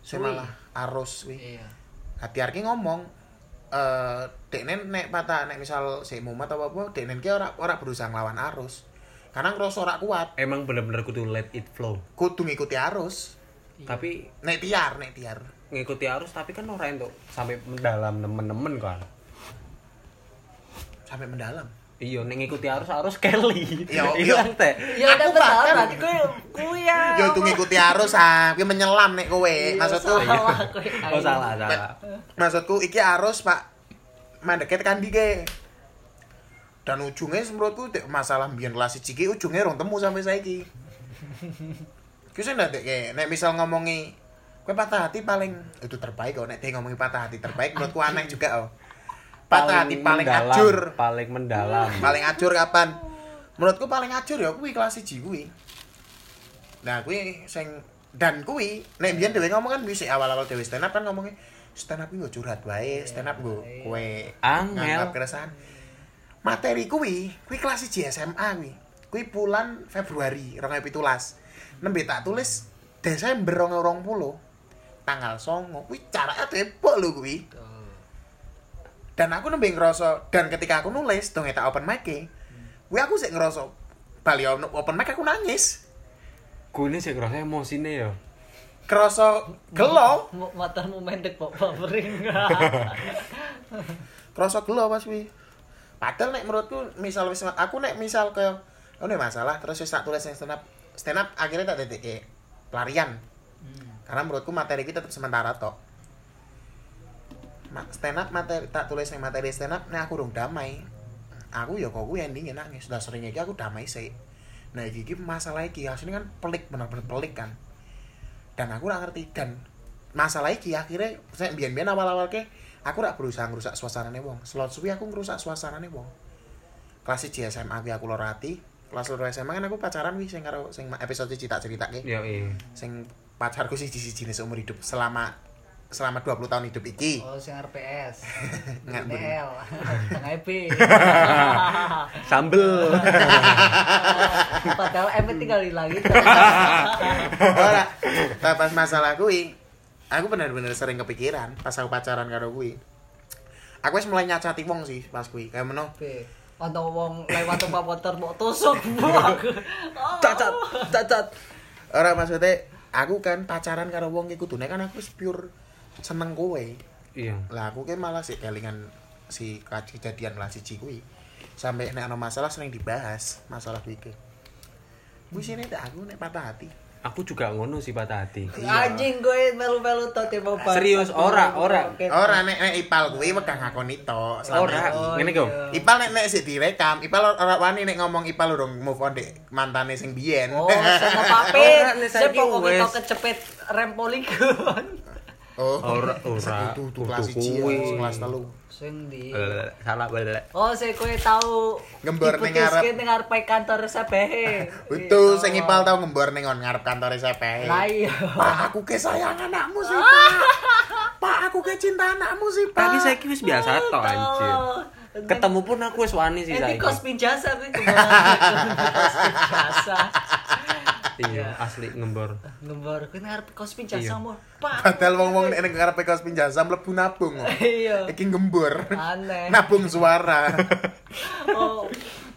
B: Saya
C: Kuwi.
B: malah arus kuwi.
C: Iya.
B: hati arki ngomong eh deknen nek patah nek misal si mumet apa apa deknen ki ora ora berusaha nglawan arus. Karena ngerasa ora kuat.
A: Emang bener-bener kudu let it flow?
B: Kudu ngikuti arus.
C: Iya.
A: tapi
B: nek tiar nek tiar.
A: ngikuti arus tapi kan orang itu sampai mendalam nemen-nemen kan?
B: Sampai mendalam
A: iya nek ngikuti arus arus Kelly.
B: Iya,
A: iya
B: iya.
A: teh.
C: Ya
B: Aku bahkan-
C: tadi kowe kuwi ya.
B: yo tuh ngikuti arus ah kuwi menyelam nek kowe
C: Iya,
B: maksudku.
C: salah, kowe.
A: oh salah salah.
B: Maksudku iki arus pak mandeket kan dike dan ujungnya menurutku masalah biyen kelas siji ki ujungnya rong temu sampai saiki. Ki sing ndek kayak nek misal ngomongi kowe patah hati paling itu terbaik kok nek dia ngomongi patah hati terbaik menurutku aneh juga oh. Patah hati paling
A: mendalam,
B: acur.
A: paling mendalam
B: Paling acur kapan? Menurutku paling acur ya kuwi kelas siji kuwi. Nah, kuwi sing dan kuwi nek biyen dhewe ngomong kan bisa awal-awal dhewe stand up kan ngomongnya stand up nggo curhat wae, stand up nggo kowe
A: Angel.
B: nganggap keresahan. Materi kuwi, kuwi kelas 1 SMA kuwi. Kuwi bulan Februari 2017. Nembe tak tulis Desember 2020. Tanggal 9 kuwi caranya tebok lho kuwi. Dan aku nembe ngerasa dan ketika aku nulis dong tak open mic e. Kuwi aku sik ngerasa bali open mic aku nangis.
A: gue ini sih ngerasa emosinya ya
B: Kerasa gelo,
C: Motormu mendek kok buffering.
B: kerasa gelo pas kuwi. Padahal nek menurutku misal wis aku nek misal ke oh nek masalah terus wis tak tulis yang stand up stand up akhirnya tak detik pelarian
C: Hmm.
B: karena menurutku materi kita tetap sementara Ma- stand up materi tak tulis yang materi stand up nek aku urung damai. Aku ya kok kuwi endingnya nangis sudah sering iki aku damai sih nah iki masalah iki aslinya kan pelik bener-bener pelik kan. Dan aku ora ngerti dan masalah iki akhirnya saya biyen-biyen awal-awal ke aku rak berusaha ngerusak suasanane wong. Slot suwi aku ngerusak suasanane wong. Kelas 1 SMA aku loro ati. Kelas loro SMA kan aku pacaran wih sing karo sing episode cerita ceritake
A: Yo iya.
B: sing pacarku sih siji seumur hidup selama selama 20 tahun hidup iki
C: Oh, sing RPS.
B: Nggak,
C: DL. Tengah EP.
A: Sambel.
C: Padahal MP tinggal hilang itu.
B: ora nah, pas masalah kuwi aku bener-bener sering kepikiran pas aku pacaran karo kuwi aku wis mulai nyacati wong sih pas kuwi kayak meno
C: Be. Ono wong lewat tempat motor mau tusuk.
A: Cacat, cacat.
B: ora maksudnya aku kan pacaran karo wong iku kudune kan aku wis pure seneng kowe
A: Iya.
B: lah aku kan malah sih kelingan si kejadian kelas siji kuwi sampai nek ana masalah sering dibahas masalah kuwi iki wis ini tak aku nek patah hati
A: Aku juga ngono sih patah hati.
C: Anjing gue melu-melu to tiba
A: Serius, ora, ora.
B: ora nek nek ipal kuwi wegang ngakoni tok selama
A: Ora,
B: iki.
C: Oh,
A: ngene
C: iya.
A: kok.
B: Ipal nek nek sik direkam, Ipal ora wani nek ngomong Ipal urung move on dek mantane sing biyen.
C: Oh, sama papit.
A: Ora, nek saiki
C: kecepet rem poligon.
B: Oh,
A: Ora, ora.
B: Itu tuh kelas 1
A: kuwi.
B: ya, kelas 3.
C: Sing di.
A: Salah balik.
C: Oh, saya kowe tahu
B: Ngembor ning ngarep.
C: ning ngarep kantor SPH.
B: Betul, sing Ipal tau ngembor ning ngarep kantor SPH.
C: Lah iya.
B: Pak, aku ke sayang anakmu sih, Pak. Pak, aku ke cinta anakmu sih, Pak.
A: Tapi saya wis biasa toh anjir. Ketemu pun aku wis wani sih
C: Ini
A: saiki.
C: kos pinjasa kuwi ke mana? Kos pinjasa.
A: Iya, asli ngembor.
C: Ngembor kuwi ngarep kos pinjasa
A: Iya.
C: Pak.
B: Padahal wong-wong nek ning ngarepe kos pinjasa mlebu nabung.
C: Iya.
B: Iki ngembor.
C: Aneh.
B: Nabung suara.
C: Oh,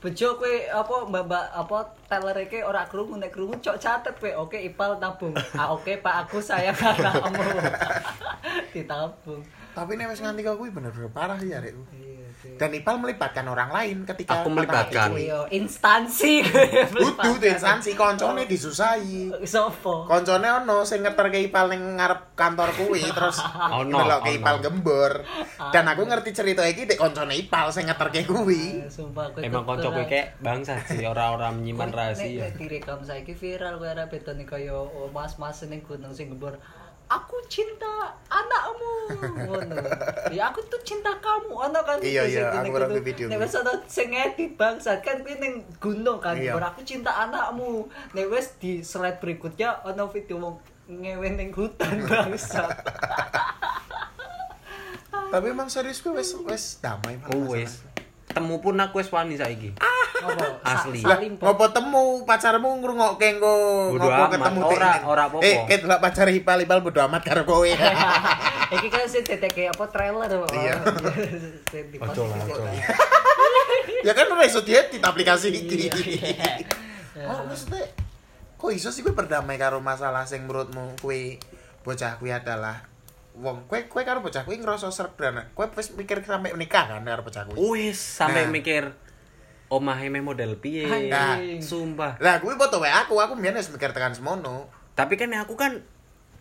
C: bejo kowe apa mbak-mbak apa teller iki ora krungu nek krungu cok catet kowe. Oke, Ipal tabung. Ah oke, Pak aku sayang anakmu. Ditabung.
B: Tapi nek wis nganti kuwi bener-bener parah sih arekku.
C: Iya, iya.
B: Dan Ipal melibatkan orang lain ketika
A: Aku melibatkan.
B: kuwi.
C: Iya, instansi
B: Kudu tuh instansi koncone disusahi.
C: Sopo?
B: Koncone ono sing ngeterke Ipal ning ngarep kantor kuwi terus
A: Ono,
B: nelokke
A: ono.
B: Ipal gembor. Dan aku ngerti cerita iki dek koncone Ipal sing ngeterke kuwi.
C: Eh, Sumpah kowe
A: Emang kanca kowe kayak bangsat sih orang-orang menyimpan rahasia.
C: Nek direkam saiki viral kowe arep betone kaya oh, mas-mas ning gunung sing gembor. Aku cinta anakmu. Ngono. Ya aku tuh cinta kamu. Ono kan
B: Iya, iya, aku
C: kudu-
B: video
C: Nek wis ono sing edit bangsat kan kuwi ning gunung kan.
B: Iya.
C: Aku cinta anakmu. Nek wis di slide berikutnya ono video wong ngewe ning hutan bangsat.
B: Tapi emang serius gue wes wes damai
A: Oh wis. Temu pun aku wis wani saiki. Asli.
B: Lah, ngopo temu pacarmu ngrungokke engko ngopo ketemu
A: ora, ora apa-apa.
B: Eh, ket lah pacar Ipal Ipal bodo amat karo kowe.
C: Iki kan sing detek apa trailer.
B: Iya.
A: Ojo lah, ojo
B: ya kan ora iso diedit aplikasi iki.
C: Iya.
B: Oh, maksudnya kok iso sih gue berdamai karo masalah sing menurutmu kuwi bocah kuwi adalah wong kue kue karo bocah kuwi ngerasa sreg dan kue wis mikir sampai menikah kan karo bocah kuwi.
A: Wis sampai
B: Nah.
A: mikir omahe me model piye.
B: Nah.
A: Sumpah.
B: Lah kuwi foto wae aku, aku mbiyen wis mikir tekan semono.
A: Tapi kan aku kan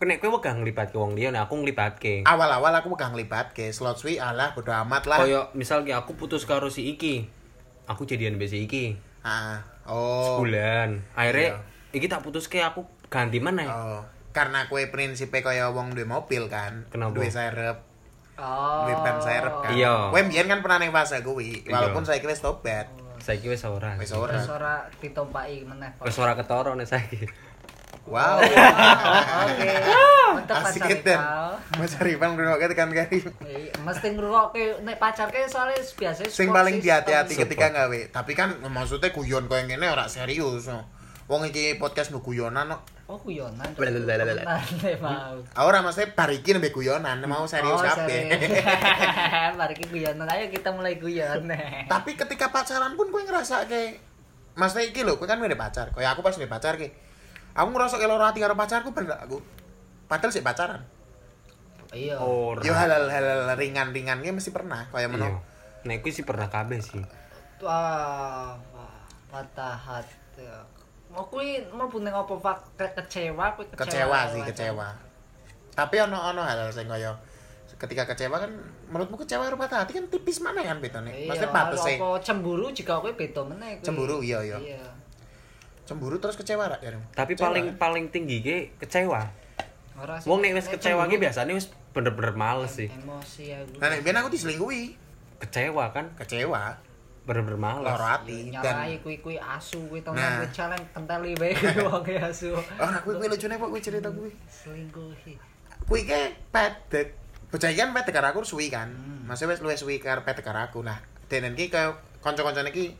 A: nek kowe wegah nglibatke wong liya, nek aku nglibatke.
B: Awal-awal aku pegang nglibatke slot suwi alah bodo amat lah.
A: Kaya misal ki aku putus karo si iki. Aku jadian mbek si iki.
B: Ah, oh.
A: Sebulan. Akhirnya iki tak putuske aku ganti meneh.
B: Oh, karena kue prinsipnya kaya wong duwe mobil kan.
A: Kenapa?
B: Duwe serep,
C: Oh.
B: duwe ban serep kan.
A: Iya.
B: Kue mbiyen kan pernah ning fase kuwi,
A: Iya.
B: walaupun saya wis tobat.
A: Saiki wis ora.
B: Wis ora.
C: Terus ora ditompaki meneh. Pak.
A: Wis ora ketara nek saiki.
B: Wow.
C: Oke.
B: Asik
C: pacar
B: eden.
C: kau.
B: Mas Arifan ngrungokke tekan kari.
C: Eh, Mesti ngrungokke nek pacarke soalnya biasa
B: Sing paling diati-hati ketika gawe. Tapi kan maksudnya guyon koyo ngene ora serius. no. Wong iki podcast nu guyonan no.
C: Oh guyonan. Mau.
B: Ora maksudnya bar iki nembe guyonan, mau serius
C: Oh,
B: kabeh.
C: kita guyonan. Ayo kita mulai guyon.
B: Tapi ketika pacaran pun kowe ngerasa kayak Maksudnya iki lho, kowe kan ngene pacar. Kayak aku pas ngene pacar ki. Aku ngerasa kayak loro ati karo pacarku bener aku. Padahal sih pacaran.
C: Iya.
A: Ora.
B: Yo halal halal ringan-ringan ki mesti pernah kaya
A: Iya.
B: meno.
A: Nek kuwi sih pernah kabeh sih.
C: Wah, wah, patah hati. Mau kui mau punya apa pak Ke- kecewa, kui kecewa.
B: Kecewa sih, kecewa. Tapi ono ono halal sing kaya ketika kecewa kan menurutmu kecewa karo patah hati kan tipis mana kan betone
C: Iya,
B: maksudnya pantes sih
C: cemburu juga kowe beda meneh kuwi.
B: Cemburu, iya, iya.
C: Iya.
B: cemburu terus kecewa rak jaremu
A: Tapi
B: Kecewa,
A: paling
B: kan?
A: paling tinggi ki kecewa. Wong nek wis kecewa ki biasanya wis bener-bener males sih.
C: Emosi aku.
B: nah nek aku diselingkuhi
A: Kecewa kan
B: kecewa
A: bener-bener males.
B: loro hati dan
C: kuwi kuwi asu kuwi to
B: Nah.
C: nang challenge kenteli wae wong e asu.
B: ora kuwi kuwi lucune kok kuwi cerita kuwi
C: Selingkuhi.
B: kuwi ke pedek bocah iki kan pedek karo aku suwi kan
C: Hmm.
B: maksudnya wis luwih suwi karo pedek karo aku nah denen ki kaya kanca-kancane ki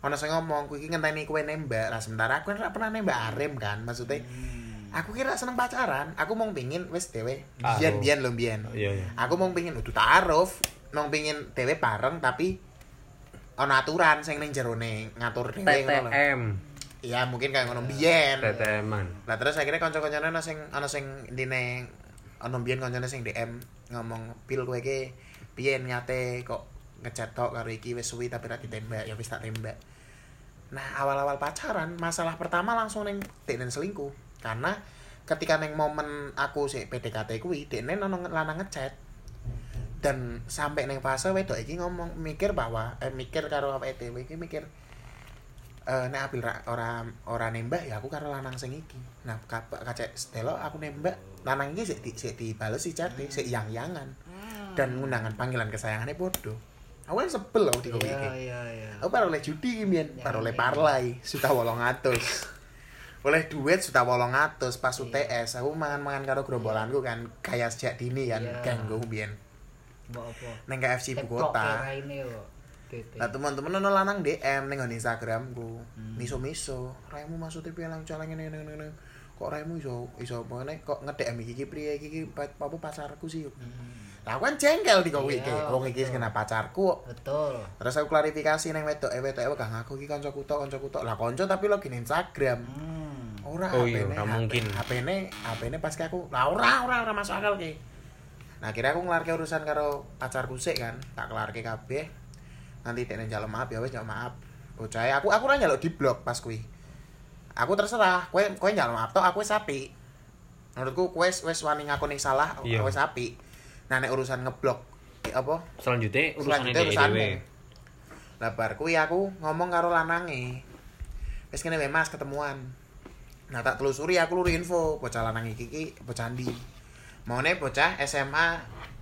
B: ana sing ngomong kuwi iki ngenteni kowe nembak lah sementara aku kan ora pernah nembak arem kan maksudnya
C: Hmm.
B: aku kira seneng pacaran aku mau pingin wis dhewe biyen biyen lho biyen
A: Iya iya.
B: aku mau pingin udah taruh mau pingin dhewe bareng tapi ana aturan sing ning jerone ngatur dhewe ngono.
A: TTM.
B: Iya, mungkin kayak ngono biyen.
A: TTM-an.
B: Lah terus akhirnya kanca-kancane ana sing ana sing intine ana biyen kancane sing DM ngomong pil kowe iki piye nyate kok ngechat tok karo iki wis suwi tapi ra ditembak ya wis tak tembak. Nah, awal-awal pacaran masalah pertama langsung ning deknen selingkuh karena ketika neng momen aku sih PDKT kuwi deknen ana lanang ngechat dan sampai neng fase wedok iki ngomong mikir bahwa eh, mikir karo awake dhewe iki mikir eh nek apil ra, ora ora nembak ya aku karo lanang sing iki. Nah, kacek delok aku nembak, lanang iki sik di, sik dibales si chat sik yang-yangan. Dan ngundangan panggilan kesayangannya bodoh. Aku kan sebel loh di kowe
C: Iya
B: iki.
C: iya iya.
B: Aku baru oleh judi ki mbiyen,
C: Ya,
B: baru oleh parlay, sudah 800. oleh duit sudah 800 pas
C: Iya.
B: UTS aku mangan-mangan karo gerombolanku kan kayak sejak dini kan
C: Iya.
B: ganggu mbiyen. Neng KFC ibu kota. Lah teman-teman ono lanang DM ning nggon Instagramku.
C: Hmm.
B: Miso-miso, raimu maksudnya piye lang caleng ngene ngene ngene. Kok raimu iso iso ngene kok nge-DM iki iki priye iki iki pa- apa pacarku sih.
C: Hmm.
B: Lah aku kan jengkel di kowe
C: Iya,
B: iki. Wong iki kena pacarku.
C: Betul.
B: Terus aku klarifikasi neng wedoke wedoke gak ngaku iki kancaku tok kancaku tok. Lah kanca tapi login Instagram.
C: Hmm.
B: Ora
A: Oh iya,
B: HP-ne. HP-ne HP-ne pas ke aku. Lah ora ora ora masuk akal ki. Nah, akhirnya aku ngelarke urusan karo pacarku sik kan. Tak kelarke kabeh. Nanti tekne njaluk maaf ya wis njaluk maaf. Bocah aku aku ora njaluk di blok pas kuwi. Aku terserah, kowe kowe njaluk maaf tok aku wis apik. Menurutku wis wis wani ngakoni salah,
A: Iya.
B: wis apik. Nah nek urusan ngeblok apa
A: Selanjutnya urusan
B: Selanjutnya urusanmu.
A: dhewe.
B: Lah bar kuwi aku ngomong karo lanange. Wis kene wae Mas ketemuan. Nah tak telusuri aku luri info bocah lanang iki iki bocah ndi. Maune bocah SMA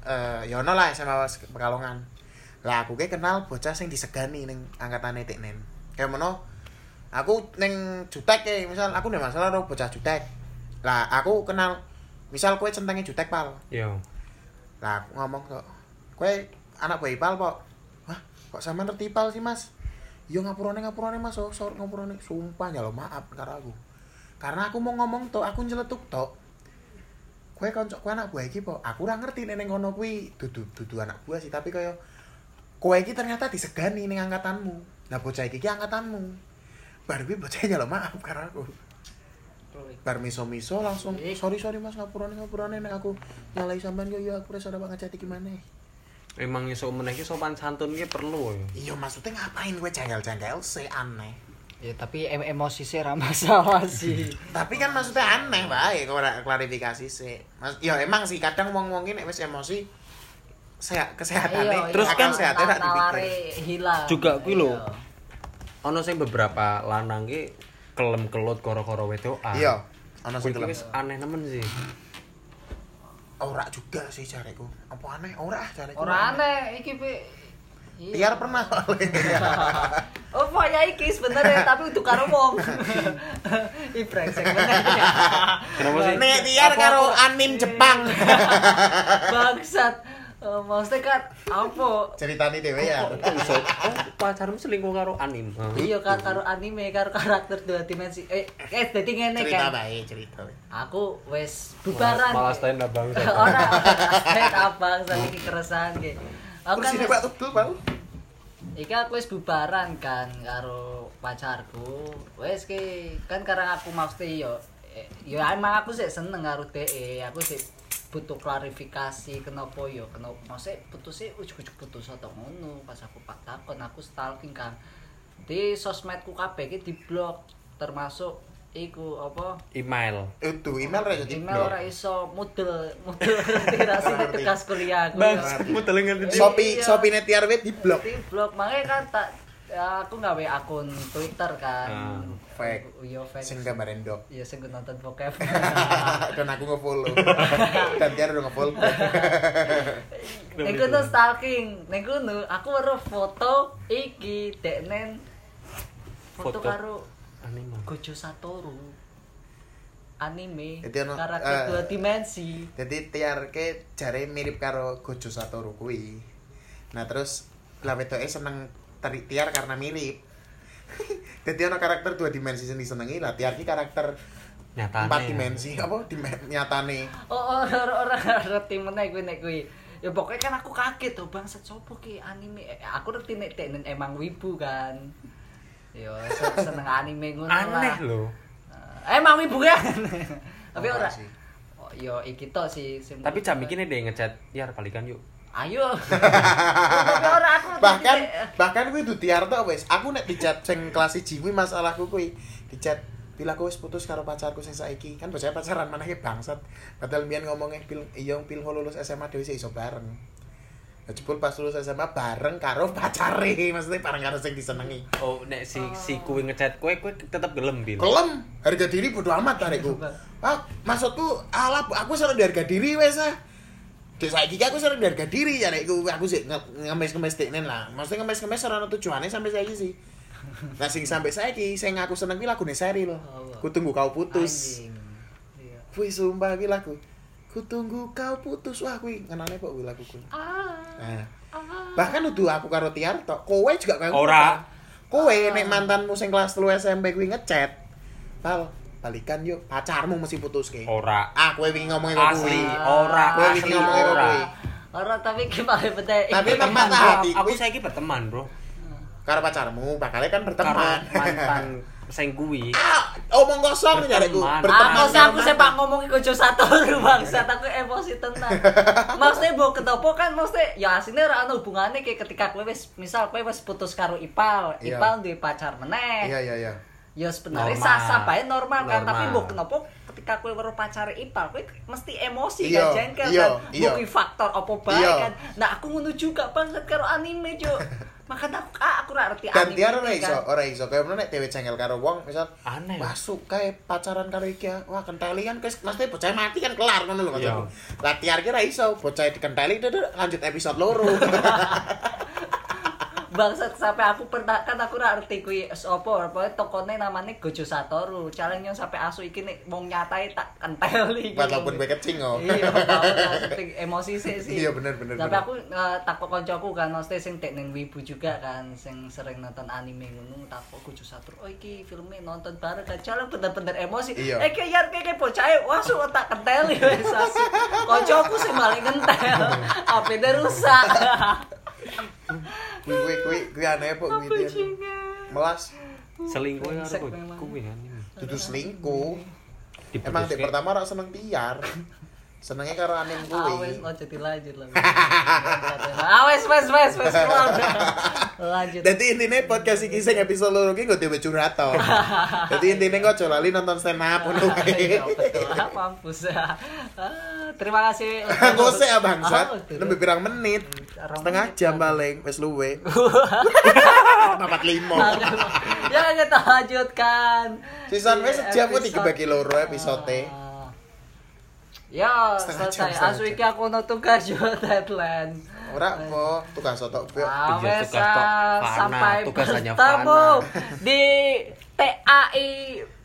B: eh ya ono lah SMA Pekalongan. Lah aku ki kenal bocah sing disegani ning angkatane Tiknen. Kayak mono aku ning jutek ke misal aku nih masalah karo bocah jutek. Lah aku kenal misal kowe centenge jutek pal.
A: Yo.
B: Lah aku ngomong kok, kowe anak buah Ipal kok. Wah, kok sama ngerti Ipal sih mas? Yo ngapurane ngapurane mas, oh, sorry ngapurane. Sumpah nyalo maaf karo aku. Karena aku mau ngomong tok, aku nyeletuk tok. Kanca kowe anak buah iki po. Aku ora ngerti nek ning kono kuwi dudu dudu anak buah sih, tapi kaya kowe iki ternyata disegani ning angkatanmu. Nah bocah iki ki angkatanmu. Bar kuwi bocah nyalo maaf karo aku. Bar miso-miso langsung
C: Eh.
B: sorry sorry mas ngapurane ngapurane nek aku nyalai sampean yo yo aku rasa banget ngechat iki maneh.
A: Emang iso meneh ki sopan santun ki perlu ya.
B: Iya maksudnya ngapain gue jengkel-jengkel sih aneh.
C: Ya tapi em emosi sih masalah sih.
B: Tapi kan maksudnya aneh bae kok ora klarifikasi sih. Mas, ya emang sih kadang wong-wong ini nek wis emosi sehat kesehatannya
C: Iya,
B: terus kan sehatnya tak dipikir.
C: hilang.
A: Juga kuwi lho. Ono sing beberapa lanang ki kelem kelut koro-koro wedokan.
B: Iya, ana
A: Kuwi
B: sing kelem.
A: wis aneh nemen sih.
B: Ora juga sih careku. Apa aneh? Ora careku.
C: Ora aneh iki pe. Iya.
B: Tiar pernah
C: Oh, pokoknya iki sebenarnya tapi untuk karo wong. Ih brengsek bener.
A: Kenapa sih?
B: Nek tiar karo anim Jepang.
C: Bangsat. Eh, maksudnya kan apa?
B: Ceritane dhewe ya.
A: Kok iso? Oh, pacarmu selingkuh karo anim. Hah?
C: Iya kan karo anime karo karakter dua dimensi. Eh, eh dadi ngene
B: Cerita
C: kan.
B: bae, cerita. bae.
C: Aku wes bubaran.
A: Malah stand up bang.
C: Ora stand up bang iki keresahan ki. Aku kan wes-
B: Pak Tugel, Pak.
C: Iki aku wis bubaran kan karo pacarku. Wis ki kan karena aku mesti yo yo emang aku sih seneng karo DE. Aku sih butuh klarifikasi kenapa yo kenapa maksudnya putusnya ujuk-ujuk putus atau ngono pas aku pak takon aku stalking kan di sosmedku kabeh iki diblok termasuk iku apa
A: email
B: Itu email ra jadi
C: email ora iso mudel mudel tirasi
B: Ngerti.
C: tugas kuliah aku
A: bang
B: Ngerti.
A: kamu telengan tadi
B: Shopee
C: Iya.
B: Shopee net tiar di blok.
C: di blog makanya kan tak ya, aku gawe akun Twitter kan
A: Ah,
B: fake.
C: iya fake
B: Sing gambar endok.
C: iya sing nonton bokep
B: Dan aku nge-follow. Dan tiar udah nge-follow.
C: Ning kono stalking, ning kono aku weruh foto iki deknen foto,
A: Foto.
C: karo
A: anime.
C: Gojo Satoru. Anime
B: Jadi ono,
C: karakter
B: eh,
C: dua dimensi.
B: Jadi tiar ke jare mirip karo Gojo Satoru kuwi. Nah terus lah wedoke seneng tari tiar karena mirip. Jadi ono karakter dua dimensi sing disenengi lah tiar ki karakter
A: nyatane
B: empat dimensi. Apa Dimen- nyatane.
C: oh oh, orang orang ngerti meneh kuwi nek kuwi. Ya pokoknya kan aku kaget tuh bang sopo ki anime? Eh, aku ngerti nek emang wibu kan yo se- seneng anime ngono
A: aneh loh
C: Eh, emang wibu kan tapi
B: Ora.
C: oh, yo iki tok sih sing
A: tapi jam ini deh ngechat ya balikan yuk.
C: Ayo. Tapi ora aku
B: bahkan
C: titik-
B: bahkan kuwi du tiar tok wis. Aku nek dicat sing kelas 1 kuwi masalahku kuwi. Dicat bila aku wis putus karo pacarku sing saiki. Kan bocah pacaran maneh bangsat. Padahal mbiyen ngomongnya pil iya pil lulus SMA dhewe sih iso bareng jebul pas lulus SMA bareng karo pacare maksudnya bareng karo sing disenengi
A: oh nek si si kuwi ngechat kue kue tetap gelem bil
B: kelem harga diri bodo amat tarekku ah maksudku ala aku sering di harga diri wes ah Dek saiki ki aku sering di harga diri ya nek aku aku sih nge- ngemes-ngemes teknen lah. Maksudnya ngemes-ngemes ora ono tujuane sampai saiki sih. Nah sing sampai saiki sing aku seneng ki lagune Seril. Ku tunggu kau putus.
C: Anjing. Iya.
B: Kuwi sumpah ki lagu. Ku tunggu kau putus. Wah kuwi kenane kok kuwi lagu kuwi.
C: Ah,
B: Nah. Bahkan udah aku karo Tiar tok. Kowe juga kaya
A: Ora.
B: Kowe nek mantanmu sing kelas 3 SMP kuwi ngechat. Pal, balikan yuk. Pacarmu mesti putus ke.
A: ora
B: Ah, kowe wingi ngomongin kok kuwi.
A: Ora,
B: Kowe wingi ngomongin kok kuwi.
C: Ora tapi gimana betul.
B: Tapi
C: Iki
B: teman ah.
A: Aku
B: kuwi-
A: saiki berteman bro
B: Karo pacarmu, bakalnya kan
A: karo
B: berteman.
A: mantan sing kuwi
B: Ah, omong kosong jareku.
A: Berteman.
B: Berteman.
C: Aku sih aku sepak ngomongin kojo satu bangsat aku emosi tenan. Maksudnya mbok ketopo kan maksudnya ya aslinya ora ana hubungane kayak ketika kowe wis misal kowe wis putus karo Ipal,
B: Iya.
C: Ipal duwe pacar meneh.
B: Iya, iya, iya.
C: Ya sebenarnya sah-sah bae normal kan, tapi mbok kenapa ketika kowe weruh pacare Ipal, kowe mesti emosi
B: Iya,
C: kan jengkel
B: iya,
C: kan.
B: iya.
C: Mbok kuwi faktor apa bae
B: Iya.
C: kan. Nah, aku ngono juga banget karo anime, Cuk. Makanya aku ah, aku ngerti
B: Dan
C: anime.
B: tiar ora iso,
C: kan.
B: ora iso. Kayak nek dhewe jengkel karo wong, misal
A: Aneh.
B: masuk kayak pacaran karo iki. ah. Wah, kenteli kan kes mesti bocah mati kan kelar ngono lho maksudku. Lah tiar ki ora iso, bocah dikenteli lanjut episode loro.
C: Bangsat sampai aku pernah kan aku ora ngerti kuwi apa apa tokone namanya Gojo Satoru. Challenge yang sampai asu iki nek wong nyatai tak kenteli.
B: Walaupun kowe kecing oh.
C: Iya, emosi sih sih.
B: Iya, bener, bener,
C: Tapi aku uh, takut koncoku kan, maksudnya sing teknik wibu juga kan, sing sering nonton anime ngono, takut Gojo Satoru. Oh iki filmnya nonton bareng kan, jalan bener-bener emosi.
B: Iya.
C: Eh kayak kayak bocahe, wah su tak kenteli wes asu. Koncoku sing malah ngentel. HP-ne rusak.
B: Kuwi kuwi kuwi kuwi aneh kuwi tiar. Melas
A: selingkuh ya kan ini
B: dudu selingkuh. Emang di pertama ora seneng tiar. Senengnya karo anim
C: Awes
B: kuwi.
C: lo jadi lanjut lah. Awes wes wes wes. Lanjut.
B: Dadi intine podcast iki sing episode loro iki nggo dhewe curhat to. Dadi intine kok aja lali nonton stand up ngono
C: Iya, betul. Ah, mampus ya. Ah, terima kasih.
B: Ngose ya bangsat.
C: Ah, betul.
B: Nembe pirang menit?
C: Rong
B: Setengah
C: menit
B: jam paling wis luwe. Papat limo.
C: ya kita lanjutkan.
B: Season wis sejam kok
C: episode-
B: dibagi loro episode.
C: Ya, selesai. Asu iki aku no tugas yo deadline.
B: Ora apa tugas otok pio.
C: Ah,
A: Iya,
C: wes,
A: tugas tok
C: ah, sampai
A: tugas hanya
C: bertemu di TAI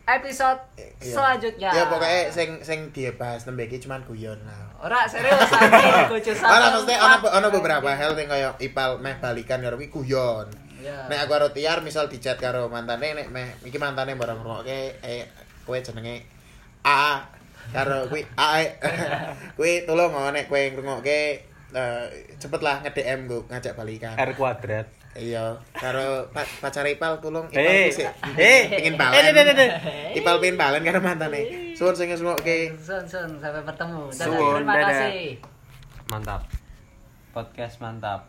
C: episode
B: Iya.
C: selanjutnya.
B: Ya pokoknya sing sing dibahas nembe iki cuman guyon lah.
C: Ora serius aku kucu satu.
B: Ora mesti ana
C: empat.
B: ana beberapa hal sing kaya ipal meh balikan karo kuwi guyon.
C: Ya.
B: Nek aku karo Tiar misal di chat karo mantane nek meh iki mantane bareng ngrungokke eh kowe jenenge A karo kuwi A kuwi tolong nek kowe ngrungokke eh, cepet lah nge-DM gue ngajak balikan.
A: R kuadrat
B: Iya, karo pa pacar Ipal tolong Ipal
A: Eh,
B: kuwi sik
A: eh,
B: pengin
A: eh,
B: balen.
A: eh, eh, eh, eh.
B: Ipal pengin balen karo mantane. Suwun sing ngrungokke.
C: Sun sun sampai bertemu.
A: Suwun,
C: terima kasih.
A: mantap podcast mantap